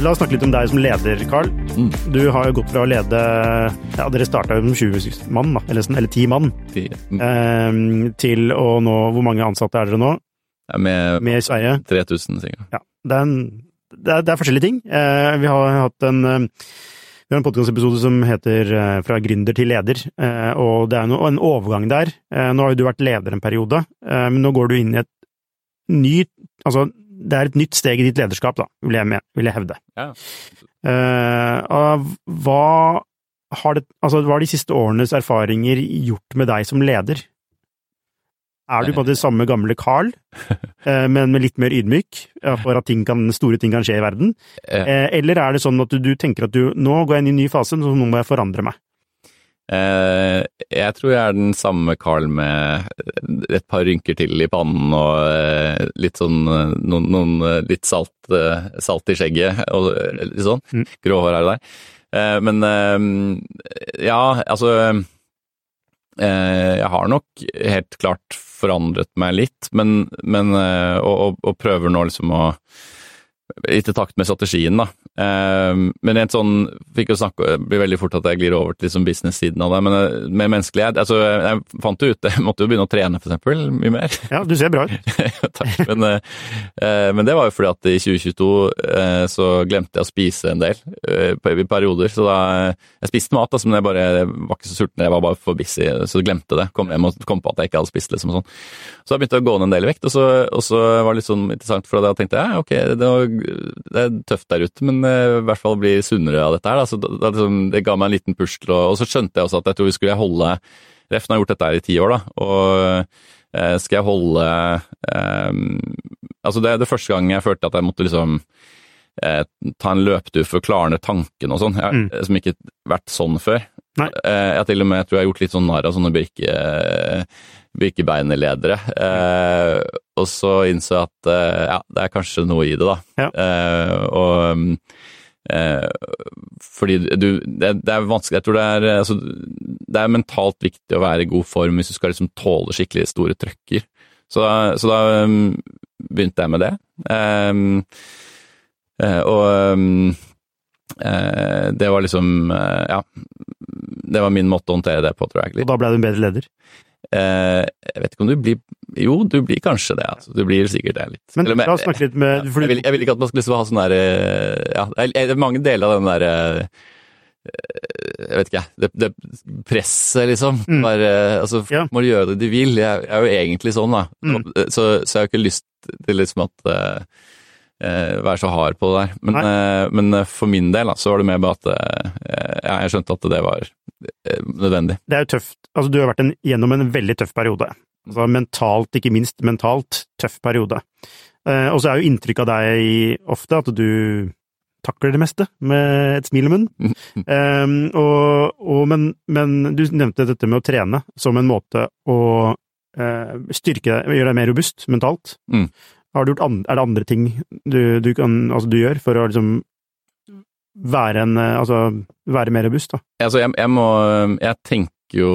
La oss snakke litt om deg som leder, Carl. Du har jo gått fra å lede ja, Dere starta jo som 20 mann, da, eller, sånn, eller 10 mann, Mm. eh, til å nå Hvor mange ansatte er dere nå? Ja, Med Med i Sverige? 3000, sikkert. Ja. Det er, en, det er, det er forskjellige ting. Eh, vi har hatt en eh, vi har en podkastepisode som heter eh, 'Fra gründer til leder', eh, og det er no, en overgang der. Eh, nå har jo du vært leder en periode, eh, men nå går du inn i et ny Altså, det er et nytt steg i ditt lederskap, da, vil jeg, med, vil jeg hevde. Ja. Uh, hva har det Altså, hva har de siste årenes erfaringer gjort med deg som leder? Er du en måte samme gamle Carl, eh, men med litt mer ydmyk for at ting kan, store ting kan skje i verden? Eh, Eller er det sånn at du, du tenker at du nå går jeg inn i en ny fase, så nå må jeg forandre meg? Eh, jeg tror jeg er den samme Carl med et par rynker til i pannen og eh, litt sånn eh, noen, noen litt salt, salt i skjegget og litt sånn. Mm. Grå hår her og der. Eh, men ja, altså eh, Jeg har nok helt klart forandret meg litt, men, men og, og, og prøver nå liksom å litt i takt med strategien, da. Eh, men rent sånn Fikk jo snakke Det blir veldig fort at jeg glir over til liksom business-siden av det, men eh, med menneskelighet Altså, jeg fant jo ut Jeg måtte jo begynne å trene, for eksempel, mye mer. Ja, du ser bra ut. Takk. Men, eh, eh, men det var jo fordi at i 2022 eh, så glemte jeg å spise en del i perioder. Så da Jeg spiste mat, altså, men jeg bare jeg var ikke så sulten, jeg var bare for busy, så jeg glemte det. Kom hjem og kom på at jeg ikke hadde spist, liksom. sånn. Så da begynte å gå ned en del i vekt, og så, og så var det litt sånn interessant, for da tenkte jeg ok, det, var, det er tøft der ute, men i hvert fall bli sunnere av dette her. Da. Så da, liksom, det ga meg en liten push til å Og så skjønte jeg også at jeg tror vi skulle holde Refn har gjort dette her i ti år, da, og eh, skal jeg holde eh, Altså, det er det første gang jeg følte at jeg måtte liksom eh, ta en løpetur for å klarne tanken og sånn. Jeg har Mm. som ikke vært sånn før. Nei. Eh, jeg har til og med tror jeg har gjort litt sånn narr av sånne Birke, Birkebeinerledere. Eh, og så innså jeg at eh, ja, det er kanskje noe i det, da. Ja. Eh, og eh, fordi du det, det er vanskelig Jeg tror det er altså, Det er mentalt viktig å være i god form hvis du skal liksom tåle skikkelig store trøkker. Så, så da um, begynte jeg med det. Um, eh, og um, eh, det var liksom Ja. Det var min måte å håndtere det på, tror jeg. Og da ble du en bedre leder. Eh, jeg vet ikke om du blir Jo, du blir kanskje det. Altså. Du blir sikkert det litt. Men Eller, la oss snakke litt med for jeg, vil, jeg vil ikke at man skal liksom ha sånn der eh, Ja, det er mange deler av den derre jeg vet ikke, jeg. Det, det presset, liksom. Mm. Bare, altså, Ja. må gjøre det de vil. Jeg, jeg er jo egentlig sånn, da. Mm. Så, så jeg har ikke lyst til liksom at eh, eh, Være så hard på det der. Men, eh, men eh, for min del så var det mer bare at eh, ja, jeg skjønte at det var eh, nødvendig. Det er jo tøft. Altså, du har vært en, gjennom en veldig tøff periode. Altså, mentalt, ikke minst mentalt, tøff periode. Eh, og så er jo inntrykk av deg ofte at du takler det meste med et smil i munnen. Eh, og, og, men, men du nevnte dette med å trene som en måte å eh, styrke deg, gjøre deg mer robust mentalt. Mm. Har du gjort an, er det andre ting du, du, kan, altså, du gjør for å liksom være en eh, Altså være mer robust, da? Altså, jeg, jeg må Jeg tenker jo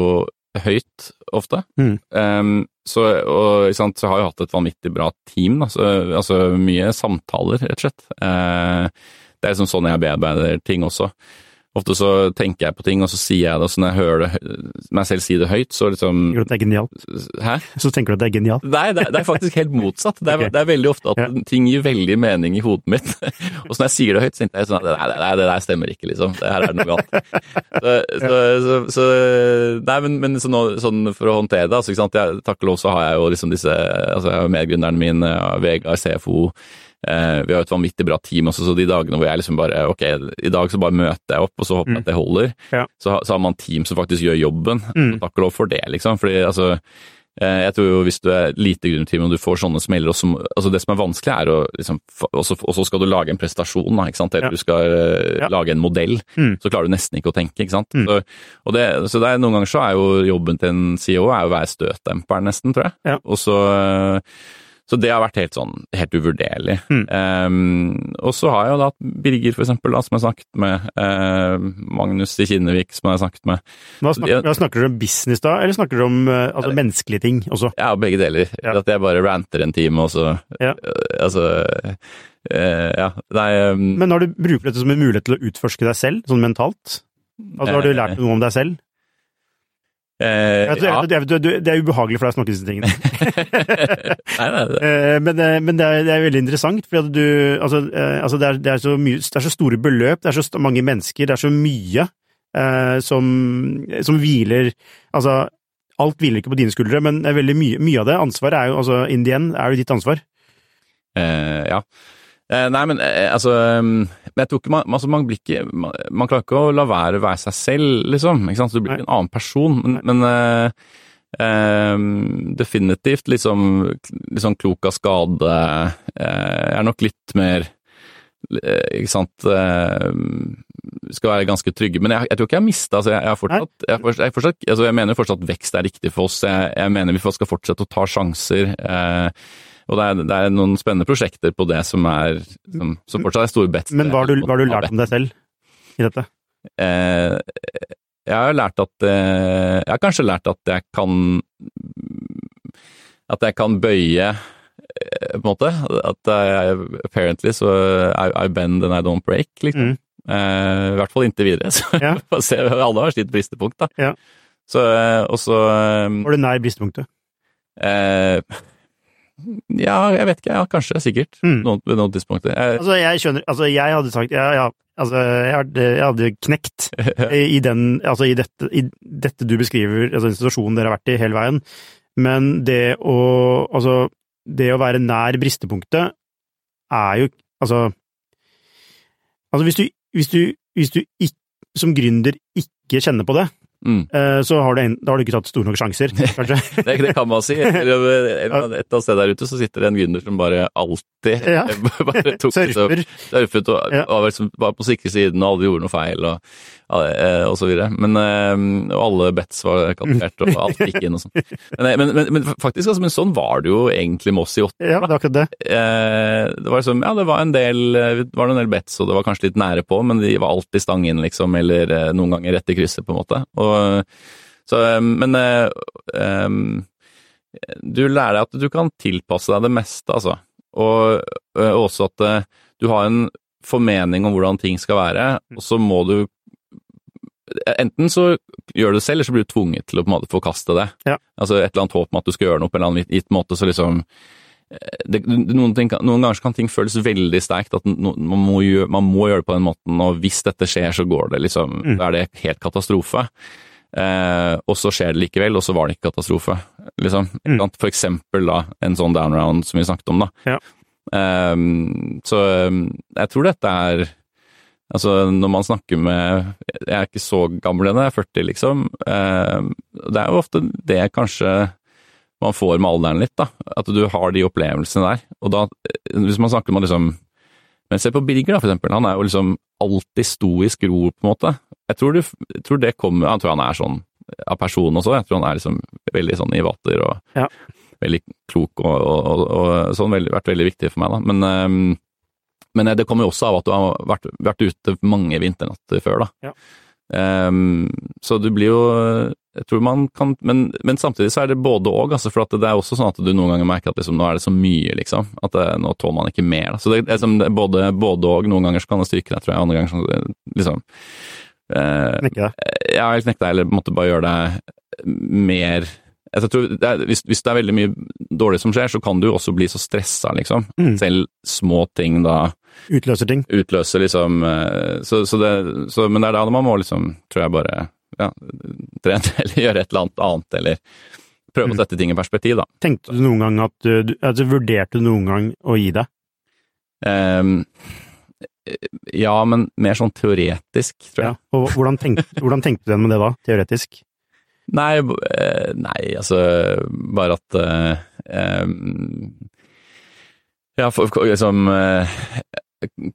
høyt ofte. Mm. Um, så, og, sant, så har jeg hatt et vanvittig bra team. Da. Så, altså mye samtaler, rett og slett. Uh, det er liksom sånn jeg bearbeider ting også. Ofte så tenker jeg på ting, og så sier jeg det, og så når jeg hører det, meg selv si det høyt, så liksom Tenker du at det er genialt? Hæ? Så tenker du at det er genialt? Nei, det er, det er faktisk helt motsatt. Det er, okay. det er veldig ofte at Ja. ting gir veldig mening i hodet mitt. og så når jeg sier det høyt, så tenker jeg sånn at nei, nei, det der stemmer ikke, liksom. Det her er noe galt. Så, så, så, så Nei, men, men sånn, sånn for å håndtere det, altså, ikke sant. Jeg, takk og lov så har jeg jo liksom disse Altså, jeg har medgründeren min, Vegard CFO. Eh, vi har et vanvittig bra team også, så de dagene hvor jeg liksom bare Ok, i dag så bare møter jeg opp, og så håper jeg at det holder. Ja. Så, så har man team som faktisk gjør jobben. Mm. Så takk og lov for det, liksom. Fordi altså eh, jeg tror jo hvis du er lite gründerteam og du får sånne smeller som, altså Det som er vanskelig, er å liksom Og så skal du lage en prestasjon, da, ikke sant. Eller Ja. du skal eh, Ja. lage en modell. Mm. Så klarer du nesten ikke å tenke, ikke sant. Mm. Så, og det, så det er, noen ganger så er jo jobben til en CEO er å være støtdemperen, nesten, tror jeg. Ja. Og så så det har vært helt sånn, helt uvurderlig. Mm. Um, og så har jeg jo da hatt Birger, for eksempel, da, som jeg har snakket med. Uh, Magnus i Kinnevik, som jeg har snakket med. Hva snakker, hva snakker du om business da, eller snakker du om eh, altså, menneskelige ting også? Ja, begge deler. Ja. At jeg bare ranter en time, og så Ja. eh, Altså uh, Ja. Nei um, Men har du bruker dette som en mulighet til å utforske deg selv, sånn mentalt? Altså, har du lært noe om deg selv? Eh, Jeg ja. vet, du- det er ubehagelig for deg å snakke disse tingene. nei, nei, det- Eh, Men, det- men det, er, det er veldig interessant, for du Altså, eh, altså det, er, det, er mye, det er så store beløp, det er så mange mennesker, det er så mye eh, som, som hviler Altså, alt hviler ikke på dine skuldre, men det er veldig mye, mye av det ansvaret er jo altså In er det ditt ansvar. Eh, ja. Eh, nei, men eh, altså um, jeg tror ikke man, altså, man blir ikke man, man klarer ikke å la være å være seg selv, liksom. Ikke sant? Så du blir ikke en annen person. Men, men uh, eh, definitivt liksom, liksom klok av skade. Uh, jeg er nok litt mer ikke sant Skal være ganske trygge. Men jeg, jeg tror ikke jeg har mista altså, jeg, jeg, fortsatt, jeg, fortsatt, jeg, fortsatt, altså, jeg mener fortsatt at vekst er riktig for oss. Jeg, jeg mener vi skal fortsette å ta sjanser. Eh, og det er, det er noen spennende prosjekter på det som er som, som fortsatt er store bets. Men hva har du, hva har du lært om deg selv i dette? Eh, jeg har lært at eh, Jeg har kanskje lært at jeg kan At jeg kan bøye eh, på en måte. At jeg, apparently så I, I bend and I don't break, liksom. Mm. Eh, I hvert fall inntil videre. Så Ja. se, alle har sitt bristepunkt, da. Ja. Så, eh, og så eh, Var du nær bristepunktet? eh, Ja, jeg vet ikke. Ja, kanskje. Sikkert. Mm. Noen, ved tidspunkter. Jeg, Altså, jeg skjønner Altså, jeg hadde sagt Ja, ja. Altså, jeg hadde, jeg hadde knekt i i den Altså, i dette, i dette du beskriver, altså den situasjonen dere har vært i hele veien. Men det å Altså, det å være nær bristepunktet er jo Altså Altså, hvis du, hvis du, hvis du ikke, som gründer ikke kjenner på det, mm. eh, så har du, en, har du ikke tatt store nok sjanser, kanskje. Det, det kan man si. Eller, Et eller annet sted der ute så sitter det en gründer som bare alltid Ja. bare tok Surfer. surfet og, Ja. og liksom, var på sikre siden og aldri gjorde noe feil og, eh, og så videre. Men, eh, og alle bets var kalkulert og alt gikk inn og sånn. Men, men, men, faktisk, altså, men sånn var det jo egentlig med oss i åtte. Ja, det var akkurat det. Det var liksom, ja, det var en del, det var en del bets, og det var kanskje litt nære på, men de var alltid stang inn, liksom, eller noen ganger rett i krysset, på en måte. Og, så, eh, men eh, eh, du lærer deg at du kan tilpasse deg det meste, altså. Og eh, også at du har en formening om hvordan ting skal være, og så må du Enten så gjør du det selv, eller så blir du tvunget til å på en måte forkaste det. Ja. Altså et eller annet håp om at du skal gjøre noe på en eller annen gitt måte, så liksom det, noen, ting, noen ganger kan ting føles veldig sterkt, at no, man, må gjøre, man må gjøre det på den måten, og hvis dette skjer, så går det liksom Mm. Da er det helt katastrofe. Eh, og så skjer det likevel, og så var det ikke katastrofe, liksom. Mm. For eksempel da, en sånn downround som vi snakket om, da. Ja. Eh, så eh, jeg tror dette er Altså, når man snakker med Jeg er ikke så gammel ennå, jeg er 40, liksom. Eh, det er jo ofte det kanskje man får med alderen litt, da. At du har de opplevelsene der. Og da, eh, hvis man snakker om liksom Men se på Birger, da, for eksempel. Han er jo liksom alltid stoisk ro, på en måte. Jeg tror, jeg tror det kommer Jeg tror han er sånn av person også. Jeg tror han er liksom veldig sånn i vater og Ja. veldig klok og, og, og, og sånn. Veldig, vært veldig viktig for meg, da. Men, um, men det kommer jo også av at du har vært, vært ute mange vinternatter før, da. Ja. Ehm, så du blir jo Jeg tror man kan Men, men samtidig så er det både og, altså, for det er også sånn at du noen ganger merker at liksom, nå er det så mye, liksom. At det, nå tåler man ikke mer. Da. Så det liksom, det er både, både og. Noen ganger så kan det styrke deg, tror jeg. Andre ganger så liksom uh, Knekke deg. Ja, eller knekke deg, eller måtte bare gjøre deg mer tror det er, hvis, hvis det er veldig mye dårlig som skjer, så kan du også bli så stressa, liksom. Mm. Selv små ting da Utløser ting. utløser liksom eh, så, så det, så, Men det er da man må liksom, tror jeg, bare ja, trene eller gjøre et eller annet annet, eller prøve Mm. å sette ting i perspektiv, da. Tenkte du noen gang at du, du altså, Vurderte du noen gang å gi deg? Um, ja, men mer sånn teoretisk, tror jeg. Ja. Og hvordan tenkte, hvordan tenkte du den med det da, teoretisk? Nei, eh, nei, altså bare at eh, em, Ja, for- liksom eh,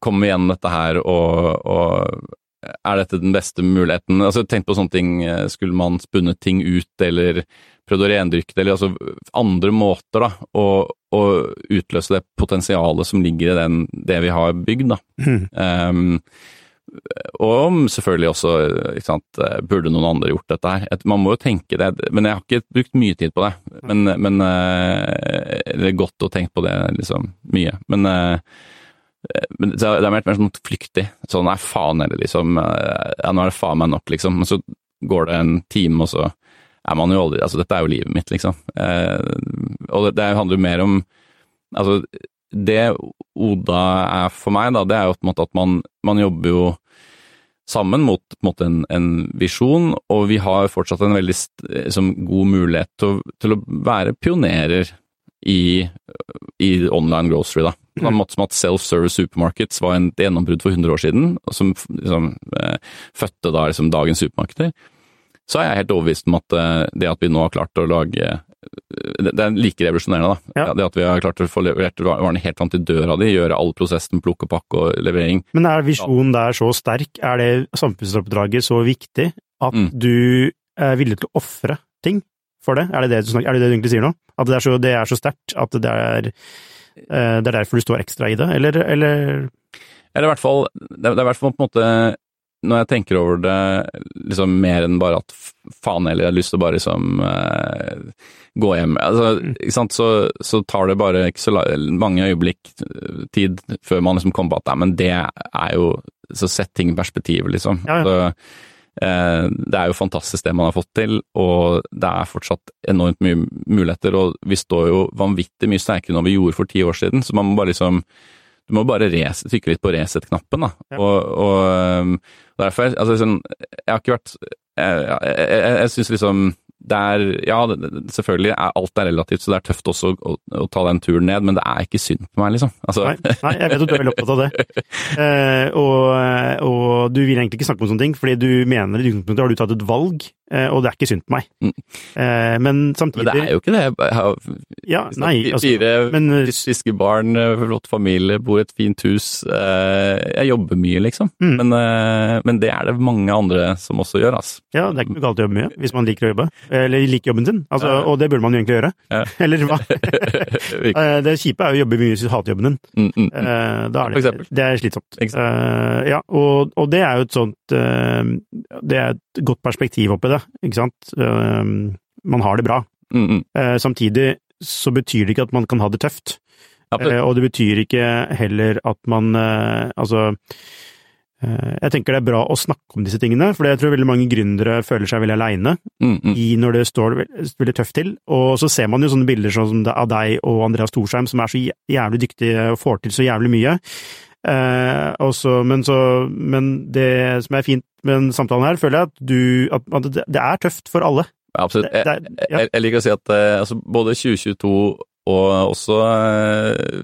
Kommer vi gjennom dette her, og, og er dette den beste muligheten? Altså, Tenk på sånne ting, eh, skulle man spunnet ting ut, eller prøvd å rendyrke det, eller altså andre måter da, å, å utløse det potensialet som ligger i den, det vi har bygd, da. Mm. Um, og om selvfølgelig også, ikke sant, eh, burde noen andre gjort dette her? Man må jo tenke det, men jeg har ikke brukt mye tid på det. Men, men eh, Det er godt å tenke på det liksom mye. Men, men det er er mer, mer sånn flyktig. Sånn nei, faen heller, liksom. eh, Ja, nå er det faen meg nok, liksom. Men så går det en time, og så er man jo aldri Altså, dette er jo livet mitt, liksom. Eh, og det, det handler jo mer om Altså, det Oda er for meg, da, det er jo på en måte at man, man jobber jo sammen mot på en, måte en, en visjon, og vi har fortsatt en veldig liksom, god mulighet til, å- til å være pionerer i, i online grocery. da. På samme måte som at self-service supermarkets var en et gjennombrudd for 100 år siden, og som liksom, eh, fødte da liksom dagens supermarkeder, så er jeg helt overbevist om at eh, det at vi nå har klart å lage eh, det er like revolusjonerende, da. Ja. Det at vi har klart å få levert varene helt fram til døra di, gjøre all prosessen, plukke pakke og levering. Men er visjonen der så sterk, er det samfunnsoppdraget så viktig at Mm. du er villig til å ofre ting for det? Er det det du, snakker, er det det du egentlig sier nå? At det er så, det er så sterkt at det er, det er derfor du står ekstra i det, eller, eller Eller i hvert fall, det er, i hvert fall på en måte Når jeg tenker over det liksom mer enn bare at faen heller, jeg har lyst til å bare liksom eh, gå hjem altså, ikke sant? Så, så tar det bare ikke så mange øyeblikk eh, tid før man liksom kommer på at nei, men det er jo Så sett ting i perspektiv, liksom. Ja, ja. Så, eh, det er jo fantastisk det man har fått til, og det er fortsatt enormt mye muligheter. Og vi står jo vanvittig mye sterkere enn vi gjorde for ti år siden, så man må bare liksom du må bare res, trykke litt på reset-knappen, da. Ja. Og, og um, derfor altså, sånn, Jeg har ikke vært Jeg, jeg, jeg, jeg syns liksom det er Ja, selvfølgelig er alt er relativt, så det er tøft også å, å, ta den turen ned, men det er ikke synd på meg, liksom. Altså, Nei, nei, jeg vet at du er veldig opptatt av det. Eh, og, og du vil egentlig ikke snakke om sånne ting, fordi du mener i utgangspunktet har du tatt et valg, og det er ikke synd på meg. Mm. Eh, men samtidig men det er jo ikke det. Jeg har Ja, nei, altså, fire men fiskebarn, flott familie, bor i et fint hus. Eh, Jeg jobber mye, liksom. Mm. Men, eh, men det er det mange andre som også gjør, altså. ja, det er ikke noe galt å jobbe mye, hvis man liker å jobbe. Eller liker jobben sin, altså, Ja. og det burde man jo egentlig gjøre. Ja. Eller hva? Eh, det kjipe er jo å jobbe mye hvis du hater jobben din. Mm, mm, mm. Eh, da er det, det er slitsomt. Eh, ja, og, og det er jo et sånt eh, Det er et godt perspektiv oppi det, ikke sant. Man har det bra. Mm, -hmm. Samtidig så betyr det ikke at man kan ha det tøft. Absolutt. Eh, og det betyr ikke heller at man eh, Altså jeg tenker det er bra å snakke om disse tingene, for jeg tror veldig mange gründere føler seg veldig aleine Mm, mm. når det står veldig tøft til. Og så ser man jo sånne bilder sånn som av deg og Andreas Thorsheim, som er så jævlig dyktige og får til så jævlig mye. Eh, også, men, så, men det som er fint med den samtalen her, føler jeg at du at, det, er tøft for alle. Ja, Absolutt. Det- det er- ja. jeg, jeg liker å si at eh, altså, både 2022 og også eh,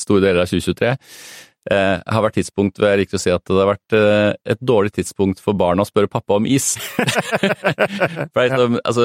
store deler av 2023 eh, har vært tidspunkt hvor jeg liker å si at det har vært eh, et dårlig tidspunkt for barna å spørre pappa om is. for liksom, altså,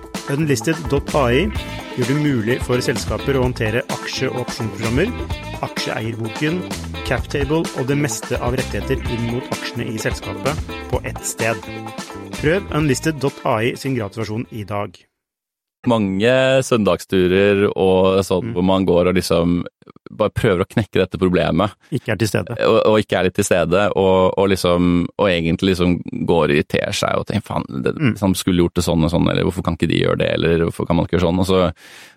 Unlisted.ai gjør det mulig for selskaper å håndtere aksje- og opsjonsprogrammer, aksjeeierboken, captable og det meste av rettigheter inn mot aksjene i selskapet på ett sted. Prøv unlisted.ai sin gratulasjon i dag. Mange søndagsturer og sånn Mm. hvor man går og liksom bare prøver å knekke dette problemet, Ikke er til stede. og, og ikke er litt til stede, og, og liksom Og egentlig liksom går og irriterer seg og tenker faen, det, Mm. liksom, skulle gjort det sånn og sånn, eller hvorfor kan ikke de gjøre det, eller hvorfor kan man ikke gjøre sånn? Og så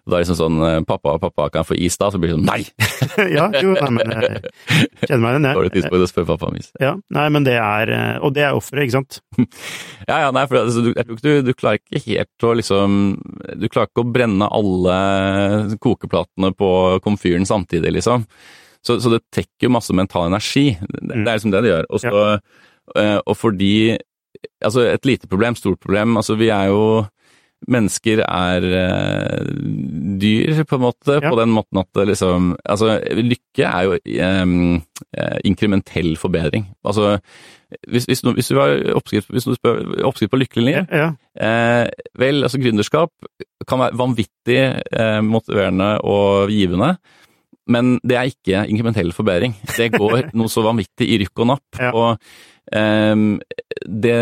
da er det liksom sånn pappa Pappa, pappa, kan jeg få is da? Så blir det sånn nei! ja, jo, nei, men jeg kjenner meg igjen, Dårlig jeg. tidspunkt å spørre pappa om is. Ja, nei, men det er eh, Og det er offeret, ikke sant? Ja, ja, nei, for altså, du, jeg tror ikke du, du klarer ikke helt å liksom Du klarer ikke å brenne alle kokeplatene på komfyren samtidig, liksom. Så, så det trekker jo masse mental energi. Det, det er liksom det det gjør. Og, så, eh, og fordi Altså, et lite problem, stort problem. Altså, vi er jo Mennesker er eh, dyr, på en måte, Ja. på den måten at det liksom Altså, lykke er jo eh, eh, inkrementell forbedring. Altså, hvis, hvis, du- hvis du har oppskrift, hvis du spør oppskrift på lykkelig liv, Ja, ja. Eh, vel, altså gründerskap kan være vanvittig eh, motiverende og givende, men det er ikke inkrementell forbedring. Det går noe så vanvittig i rykk og napp. Ja. Og um, det,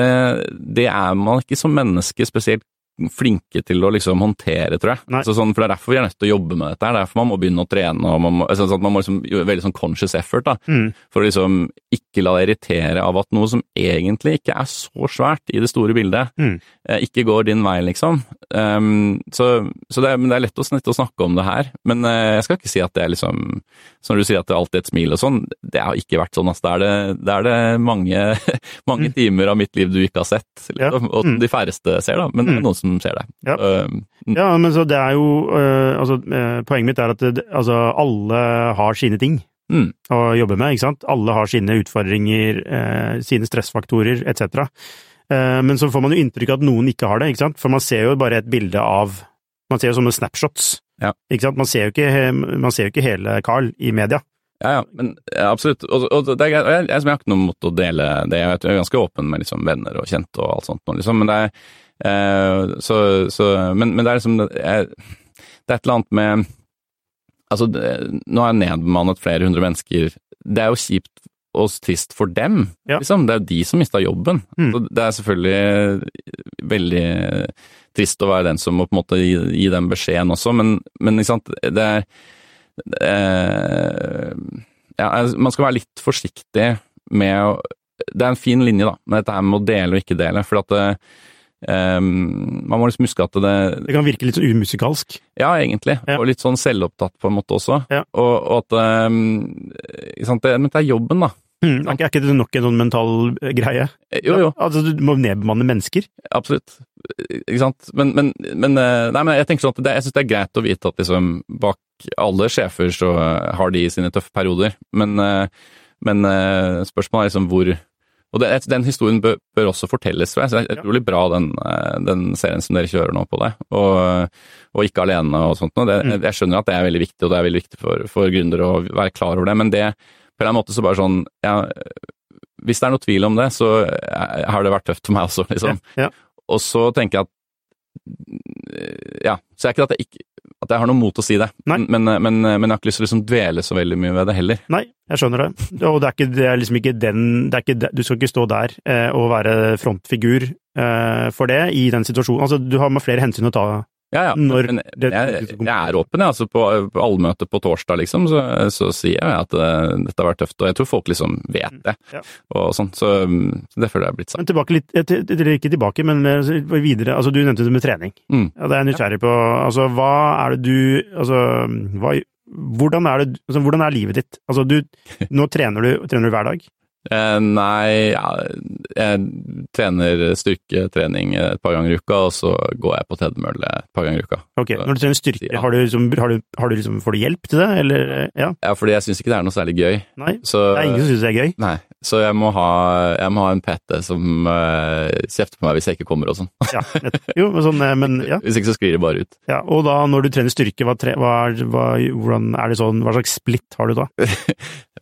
det er man ikke som menneske spesielt flinke til å liksom håndtere, tror jeg. Altså sånn, for Det er derfor vi er nødt til å jobbe med dette. her. Det er derfor man må begynne å trene. og Man må, altså, sånn man må liksom veldig sånn conscious effort da, Mm. for å liksom ikke la deg irritere av at noe som egentlig ikke er så svært i det store bildet, Mm. eh, ikke går din vei, liksom. Um, så så det, er, men det er lett å, lett å snakke om det her. Men uh, jeg skal ikke si at det er liksom Som du sier at det er alltid et smil og sånn, det har ikke vært sånn. Altså, det er det, det, er det mange, mange Mm. timer av mitt liv du ikke har sett, Ja. liksom, og Mm. de færreste ser, da. Men Mm. noen som ser det. Ja. uh, Ja, men så det er jo uh, Altså, øh, poenget mitt er at det, altså, alle har sine ting mm, å jobbe med, ikke sant? Alle har sine utfordringer, øh, sine stressfaktorer, etc. Eh, men så får man jo inntrykk av at noen ikke har det, ikke sant? For man ser jo bare et bilde av Man ser jo sånne snapshots, Ja. ikke sant? Man ser jo ikke, man ser jo ikke hele Carl i media. Ja, ja, men ja, absolutt. Og, og det er jeg, jeg, jeg har ikke noe mot å dele det. Jeg er ganske åpen med liksom, venner og kjente og alt sånt. Liksom. Men det er eh, så, så, men, men det er liksom det er, det er et eller annet med Altså, det, nå har jeg nedbemannet flere hundre mennesker. Det er jo kjipt og trist for dem, Ja. liksom. Det er jo de som mista jobben. Mm. Det er selvfølgelig veldig trist å være den som må på en måte gi, gi dem beskjeden også, men, men ikke sant, det er eh, ja, altså, man skal være litt forsiktig med Det er en fin linje, da, med dette her med å dele og ikke dele. For at det, eh, man må liksom huske at det Det kan virke litt sånn umusikalsk. Ja, egentlig. Ja. Og litt sånn selvopptatt på en måte også. Ja. Og, og at eh, ikke sant, det, Men det er jobben, da. Hmm, er, ikke, er ikke det nok en sånn mental eh, greie? Jo, jo. Altså, du må nedbemanne mennesker. Absolutt. Ikke sant. Men, men, men, eh, nei, men jeg tenker sånn at det, jeg syns det er greit å vite at liksom bak alle sjefer så har de sine tøffe perioder. Men, eh, men eh, spørsmålet er liksom hvor Og det, den historien bør, bør også fortelles, tror jeg. Så det er utrolig bra den, eh, den serien som dere kjører nå på det. Og, og ikke alene og sånt noe. Mm. Jeg skjønner at det er veldig viktig, og det er veldig viktig for, for gründere å være klar over det. Men det på en eller annen måte så bare sånn ja, Hvis det er noe tvil om det, så eh, har det vært tøft for meg også, liksom. Ja. Og så tenker jeg at Ja, så er ikke at jeg ikke at jeg har noe mot å si det, men, men, men jeg har ikke lyst til å liksom dvele så veldig mye ved det heller. Nei, jeg skjønner det. Og det er, ikke, det er liksom ikke den det er ikke, Du skal ikke stå der eh, og være frontfigur eh, for det i den situasjonen. Altså, du har med flere hensyn å ta. Ja, ja. Når men det- jeg, jeg er åpen, jeg. Altså på, på allmøtet på torsdag, liksom, så, så sier jeg at uh, dette har vært tøft. Og jeg tror folk liksom vet det, Ja. og sånn. Så, så det føler jeg er blitt sagt. Men tilbake litt, til- ikke tilbake, men eh, videre. Altså, du nevnte det med trening. Mm. Ja, det er jeg nysgjerrig på. Altså, hva er det du Altså, hva, hvordan, er det, altså, hvordan er livet ditt? Altså, du, nå trener du, trener du hver dag? Eh, nei, ja, jeg trener styrketrening et par ganger i uka, og så går jeg på tredemølle et par ganger i uka. Ok, Når du trener styrke, Ja. har du, liksom, har du, har du liksom, får du hjelp til det, eller? Ja? Ja, fordi jeg syns ikke det er noe særlig gøy. Nei? Så, Det er ingen som syns det er gøy? Nei, så jeg må ha, jeg må ha en PT som uh, kjefter på meg hvis jeg ikke kommer og sånn. Ja, jo, men sånn, eh, men ja. Hvis ikke så sklir det bare ut. ja. Og da, når du trener styrke, hva, tre, hva, hva, hvordan er det sånn, hva slags splitt har du da?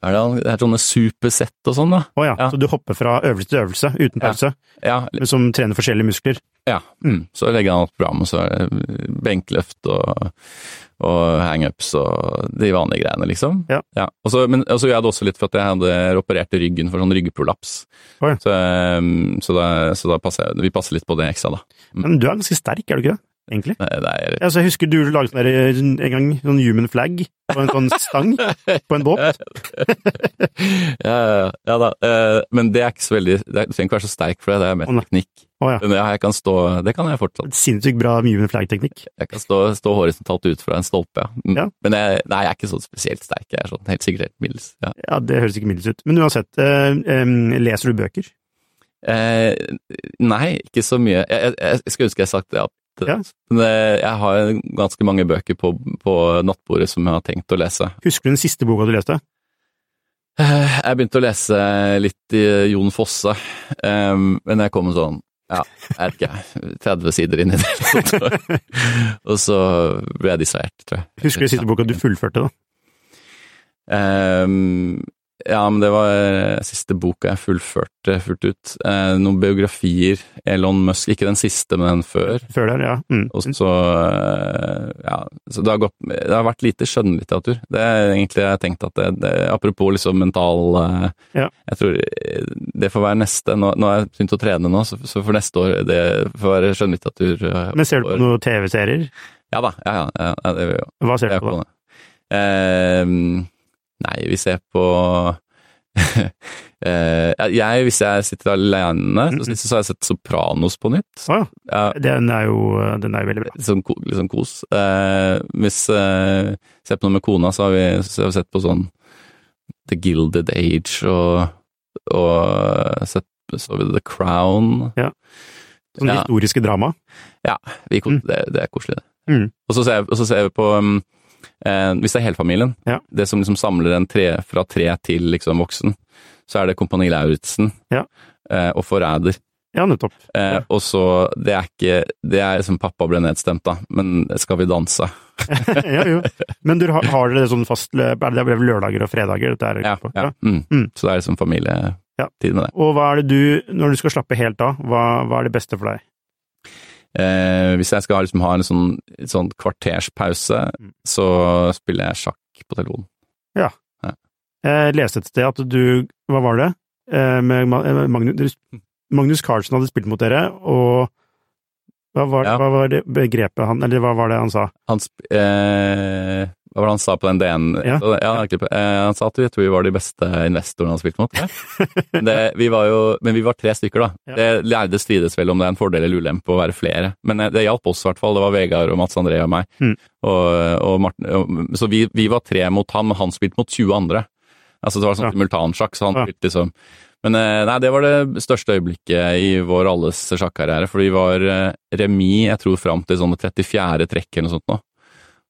Er det, det er sånne supersett og sånn, sånn, da. Å ja. Ja. Så du hopper fra øvelse til øvelse uten Ja. pause, Ja, ja. som trener forskjellige muskler? ja. Mm. Så legger han opp program, og så er det benkløft og, og hangups og de vanlige greiene, liksom. Ja. Og så, men og så gjør jeg det også litt for at jeg hadde operert ryggen for sånn ryggprolaps. Oi. Så, um, så, da, så da passer vi passer litt på det ekstra, da. Men du er ganske sterk, er du ikke det? Egentlig? Nei, er Altså, jeg husker du laget sånn der, en gang sånn human flag på en sånn stang på en båt. ja, ja, ja da. Eh, Men det er ikke så veldig Du trenger ikke være så sterk for det, det er mer teknikk. Å ja. Men ja, jeg kan stå Det kan jeg fortsatt. Sinnssykt bra human flag-teknikk. Jeg kan stå, stå horisontalt ut fra en stolpe, ja. Ja. Men jeg, nei, jeg er ikke så spesielt sterk. Jeg er sånn helt sikkert helt middels. Ja. Ja, det høres ikke middels ut. Men uansett, eh, eh, leser du bøker? Eh, nei, ikke så mye. Jeg, jeg, jeg skulle ønske jeg sagt det. At, Ja. Men eh, jeg har ganske mange bøker på, på nattbordet som jeg har tenkt å lese. Husker du den siste boka du leste? Eh, Jeg begynte å lese litt i Jon Fosse, eh, men jeg kom sånn ja, jeg vet ikke, 30 sider inn i det. Så. Og så ble jeg distrahert, tror jeg. Husker du siste boka du fullførte, da? Ehm, ja, men det var eh, siste boka jeg fullførte fullt ut. Eh, noen biografier. Elon Musk, ikke den siste, men den før. Før der, ja. Mm. Og så eh, Ja, så det har, gått, det har vært lite skjønnlitteratur. Det er egentlig jeg har tenkt at det, det Apropos liksom mental eh, Ja. Jeg tror eh, det får være neste. Nå, nå har jeg begynt å trene nå, så, så for neste år det får være skjønnlitteratur. eh, Men ser du på noen TV-serier? Ja da. Ja, ja, ja, det gjør jeg. Hva ser Jeg du er på da? det. Nei, vi ser på Eh, jeg, Hvis jeg sitter alene, så, så har jeg sett Sopranos på nytt. Å ja. Ja, Den er jo den er jo veldig bra. litt sånn, sånn kos. Eh, hvis eh, ser på noe med kona, så har vi, så har vi sett på sånn The Gilded Age og, og sett så vi The Crown. Ja. Sånn Ja. historiske drama. Vi, Mm. det, det er koselig, det. Mm. Og så ser vi ser jeg på um, eh, Hvis det er helfamilien, Ja. det som liksom samler en tre, fra tre til liksom voksen, så er det Kompani Lauritzen Ja. eh, og Forræder. Ja, nettopp. Eh, Og så Det er ikke Det er liksom pappa ble nedstemt, da, men Skal vi danse? ja, jo. Men du har, har dere sånn fast løp? Er det vel lørdager og fredager? Dette er Ja. på? ja. Mm. Mm. Så det er liksom familietid med det. Og hva er det du, når du skal slappe helt av, hva, hva er det beste for deg? Eh, hvis jeg skal liksom, ha en sånn, sånn kvarterspause, Mm. så spiller jeg sjakk på telefonen. Jeg leste et sted at du, hva var det, Eh, med eh, Magnus, Magnus Carlsen hadde spilt mot dere, og hva var, Ja. hva var det begrepet han, eller hva var det han sa? Han, eh, hva var det han sa på den DN? Ja. ja eh, han sa at vi tror vi var de beste investorene han spilte mot. Det, vi var jo, men vi var tre stykker, da. Det lærde strides vel om det er en fordel eller ulempe å være flere. Men eh, det hjalp oss i hvert fall. Det var Vegard og Mats André og meg. Mm. Og, og Martin, så vi, vi var tre mot han, men han spilte mot 20 andre. Altså det var sånn Ja. simultansjakk, så han spilte liksom Men eh, nei, det var det største øyeblikket i vår alles sjakkarriere, for vi var remis, jeg tror, fram til sånn 34. trekk eller noe sånt nå.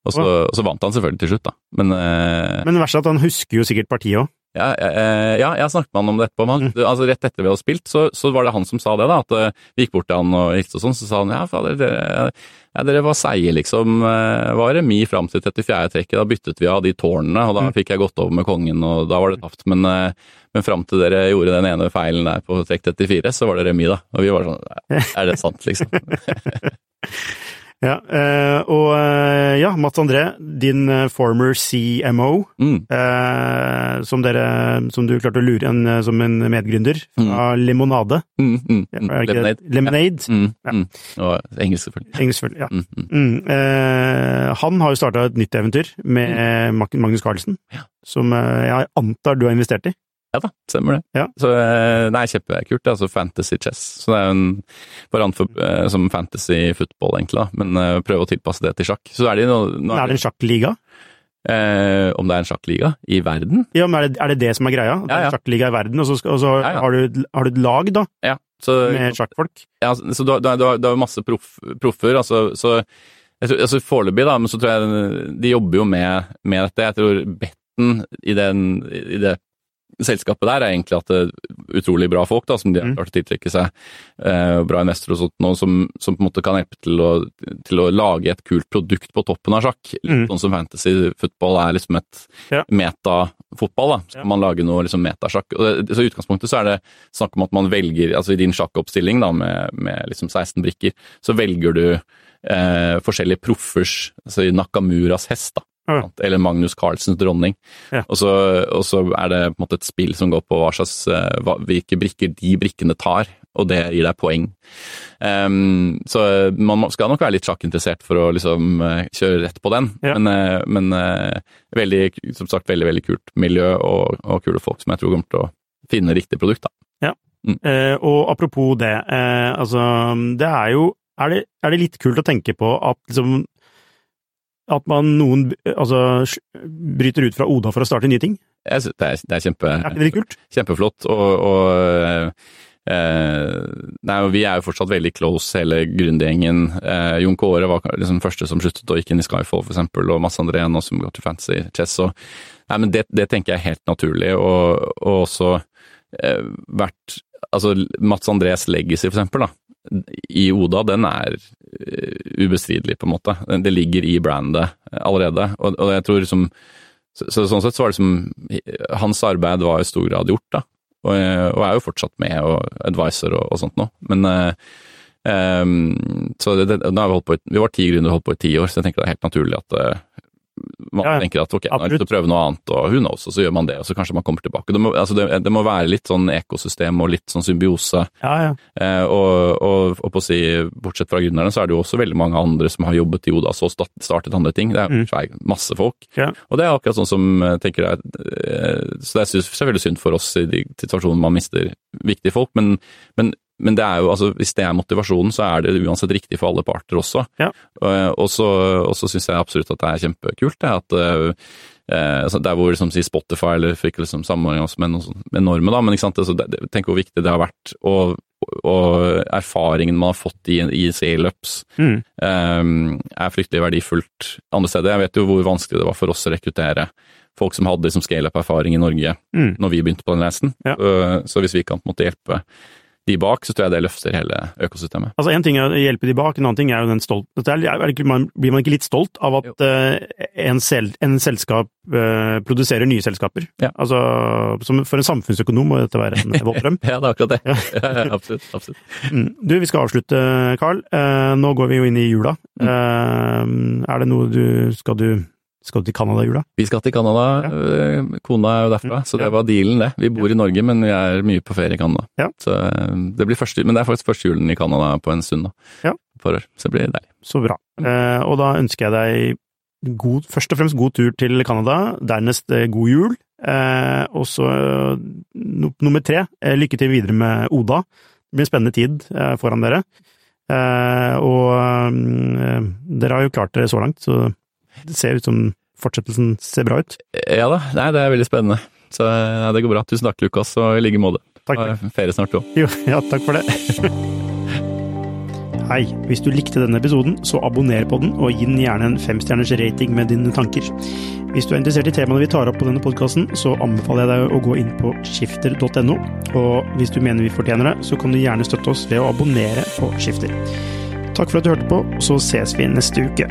Og så, og så vant han selvfølgelig til slutt, da. Men, eh, Men det verste er at han husker jo sikkert partiet òg. ja, eh, ja, jeg snakket med han om det etterpå. Han, Mm. altså Rett etter vi hadde spilt, så, så var det han som sa det. da, At eh, vi gikk bort til han og hilste og sånn. Så sa han ja, fader, dere, ja, dere var seige, liksom. Eh, Var remis fram til 34. trekket. Da byttet vi av de tårnene, og da Mm. fikk jeg gått over med kongen, og da var det tapt. Men, eh, men fram til dere gjorde den ene feilen der på trekk 34, så var det remis, da. Og vi var sånn Er det sant, liksom? Ja, eh, og eh, ja, Mats André, din eh, former CMO, Mm. som, dere, som du klarte å lure en, som en medgründer, av Limonade. Mm, mm, mm. Lemonade. Lemonade. Mm, Ja. mm. Og engelsk, selvfølgelig. Engelsk, selvfølgelig. Ja. Mm, mm. Mm. Han har jo starta et nytt eventyr med Mag- Magnus Carlsen, Ja. som jeg antar du har investert i. Ja da, stemmer det. Ja. Så det er kjempekult. Altså Fantasy chess. Så det er jo en variant for, eh, som fantasy football, egentlig, da. Men eh, prøve å tilpasse det til sjakk. Så er det nå, nå Er det en sjakkliga? eh, Om det er en sjakkliga i verden? Ja, men er det, er det det som er greia? Det er en sjakkliga i verden, og så, og så Ja, ja. Har, du, har du et lag, da, Ja. Så, med sjakkfolk? ja, så du, du, har- du, har- masse proff, proffer, altså. Så altså Foreløpig, da, men så tror jeg de jobber jo med, med dette. Jeg tror betten i, den, i det selskapet der, er egentlig at det er utrolig bra folk da, som de har Mm. klart å tiltrekke seg. Eh, bra investorer og sånt, noe som, som på en måte kan hjelpe til å, til å lage et kult produkt på toppen av sjakk. Litt Mm. sånn som fantasy football er liksom et Ja. metafotball. da. Så Ja. man lage noe liksom metasjakk. Og det- Så I utgangspunktet så er det snakk om at man velger, altså i din sjakkoppstilling da, med, med liksom 16 brikker, så velger du eh, forskjellige proffers, altså i Nakamuras hest, da. Ja. Eller Magnus Carlsens dronning. Ja. Og, så, og så er det på en måte et spill som går på hva slags, eh, hva, hvilke brikker de brikkene tar, og det gir deg poeng. Um, så man skal nok være litt sjakkinteressert for å liksom eh, kjøre rett på den, Ja. men, eh, men veldig, som sagt, veldig, veldig kult miljø og, og kule folk som jeg tror kommer til å finne riktig produkt. da. Eh, og apropos det, eh, altså det er jo er det, er det litt kult å tenke på at liksom at man noen altså, bryter ut fra Oda for å starte nye ting? Jeg synes det, er, det er kjempe, Er det kult? kjempeflott. Og, og eh, nei, vi er jo fortsatt veldig close, hele Grunde-gjengen. Eh, Jon Kåre var liksom første som sluttet og gikk inn i Skyfall, for eksempel, og Mads André nå som går til Fantasy Chess. Og, nei, men det, det tenker jeg er helt naturlig, og, og også eh, vært Altså Mats Andrés legacy, for eksempel, da, i Oda, den er eh, ubestridelig, på en måte. Det ligger i brandet eh, allerede, og, og jeg tror liksom så, så sånn sett så var det som Hans arbeid var i stor grad gjort, da. Og, og er jo fortsatt med og advisor og, og sånt nå. Men eh, ehm, så det, det, nå har vi, holdt på, vi var ti grunner holdt på i ti år, så jeg tenker det er helt naturlig at eh, man Ja, ja. tenker at ok, nå har jeg lyst til å prøve noe annet, og who knows, og så gjør man det, og så kanskje man kommer tilbake. Det må, altså det, det må være litt sånn ekosystem og litt sånn symbiose. Ja, ja. Eh, og, og, og på å si, bortsett fra gründerne, så er det jo også veldig mange andre som har jobbet i Odas og startet andre ting. Det er Mm. masse folk. Og det er akkurat sånn som tenker det er, eh, Så det er selvfølgelig synd for oss i de situasjonene man mister viktige folk, men, men, men det er jo, altså, hvis det er motivasjonen, så er det uansett riktig for alle parter også. Ja. Og, og så, og så syns jeg absolutt at det er kjempekult, det at eh, eh, altså, der hvor liksom, Spotify eller fikk liksom samordning med, noe sånt- med normer, da, men ikke sant, altså, det, tenk hvor viktig det har vært, og, og erfaringen man har fått i, i scale-ups Mm. eh, er fryktelig verdifullt andre steder. Jeg vet jo hvor vanskelig det var for oss å rekruttere folk som hadde liksom scale-up-erfaring i Norge Mm. når vi begynte på den reisen. Ja. Så, så hvis vi kan på en måte hjelpe de bak, så tror jeg det løfter hele økosystemet. Altså En ting er å hjelpe de bak, en annen ting er jo den stolt... Dette det ikke, man, blir man ikke litt stolt av at eh, en, sel, en selskap uh, produserer nye selskaper? Ja. Altså, som, For en samfunnsøkonom må dette være en volddrøm. Ja, det er akkurat det. Ja, ja, absolutt. absolutt. Mm. Du, vi skal avslutte, Carl. Uh, nå går vi jo inn i jula. Mm. Er det noe du Skal du, skal du til Canada i jula? Vi skal til Canada. Ja. Kona er jo derfra, så det var dealen, det. Vi bor i Norge, men vi er mye på ferie i Canada. Ja. Så eh, det blir første, men det er faktisk første julen i Canada på en stund, da. Ja. For. Så det blir deilig. Så bra. Eh, og da ønsker jeg deg god, først og fremst god tur til Canada, dernest eh, god jul. Eh, og så eh, nummer tre, eh, lykke til videre med Oda. Det blir en spennende tid eh, foran dere. Eh, og eh, dere har jo klart dere så langt, så det ser ut som fortsettelsen ser bra ut. Ja da, nei, det er veldig spennende. Så nei, det går bra. Tusen takk, Lukas, og i like måte. Takk. Ha Ferie snart, òg. Jo, ja, takk for det. Hei, hvis du likte denne episoden, så abonner på den, og gi den gjerne en femstjerners rating med dine tanker. Hvis du er interessert i temaene vi tar opp på denne podkasten, så anbefaler jeg deg å gå inn på skifter.no, og hvis du mener vi fortjener det, så kan du gjerne støtte oss ved å abonnere på Skifter. Takk for at du hørte på, så ses vi neste uke.